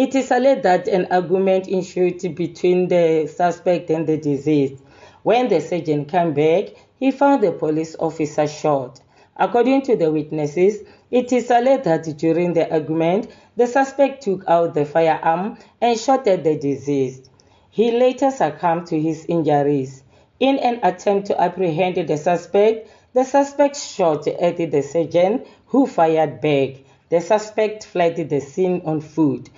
It is alleged that an argument ensued between the suspect and the deceased. When the surgeon came back, he found the police officer shot. According to the witnesses, it is alleged that during the argument, the suspect took out the firearm and shot at the deceased. He later succumbed to his injuries. In an attempt to apprehend the suspect, the suspect shot at the surgeon who fired back. The suspect fled the scene on foot.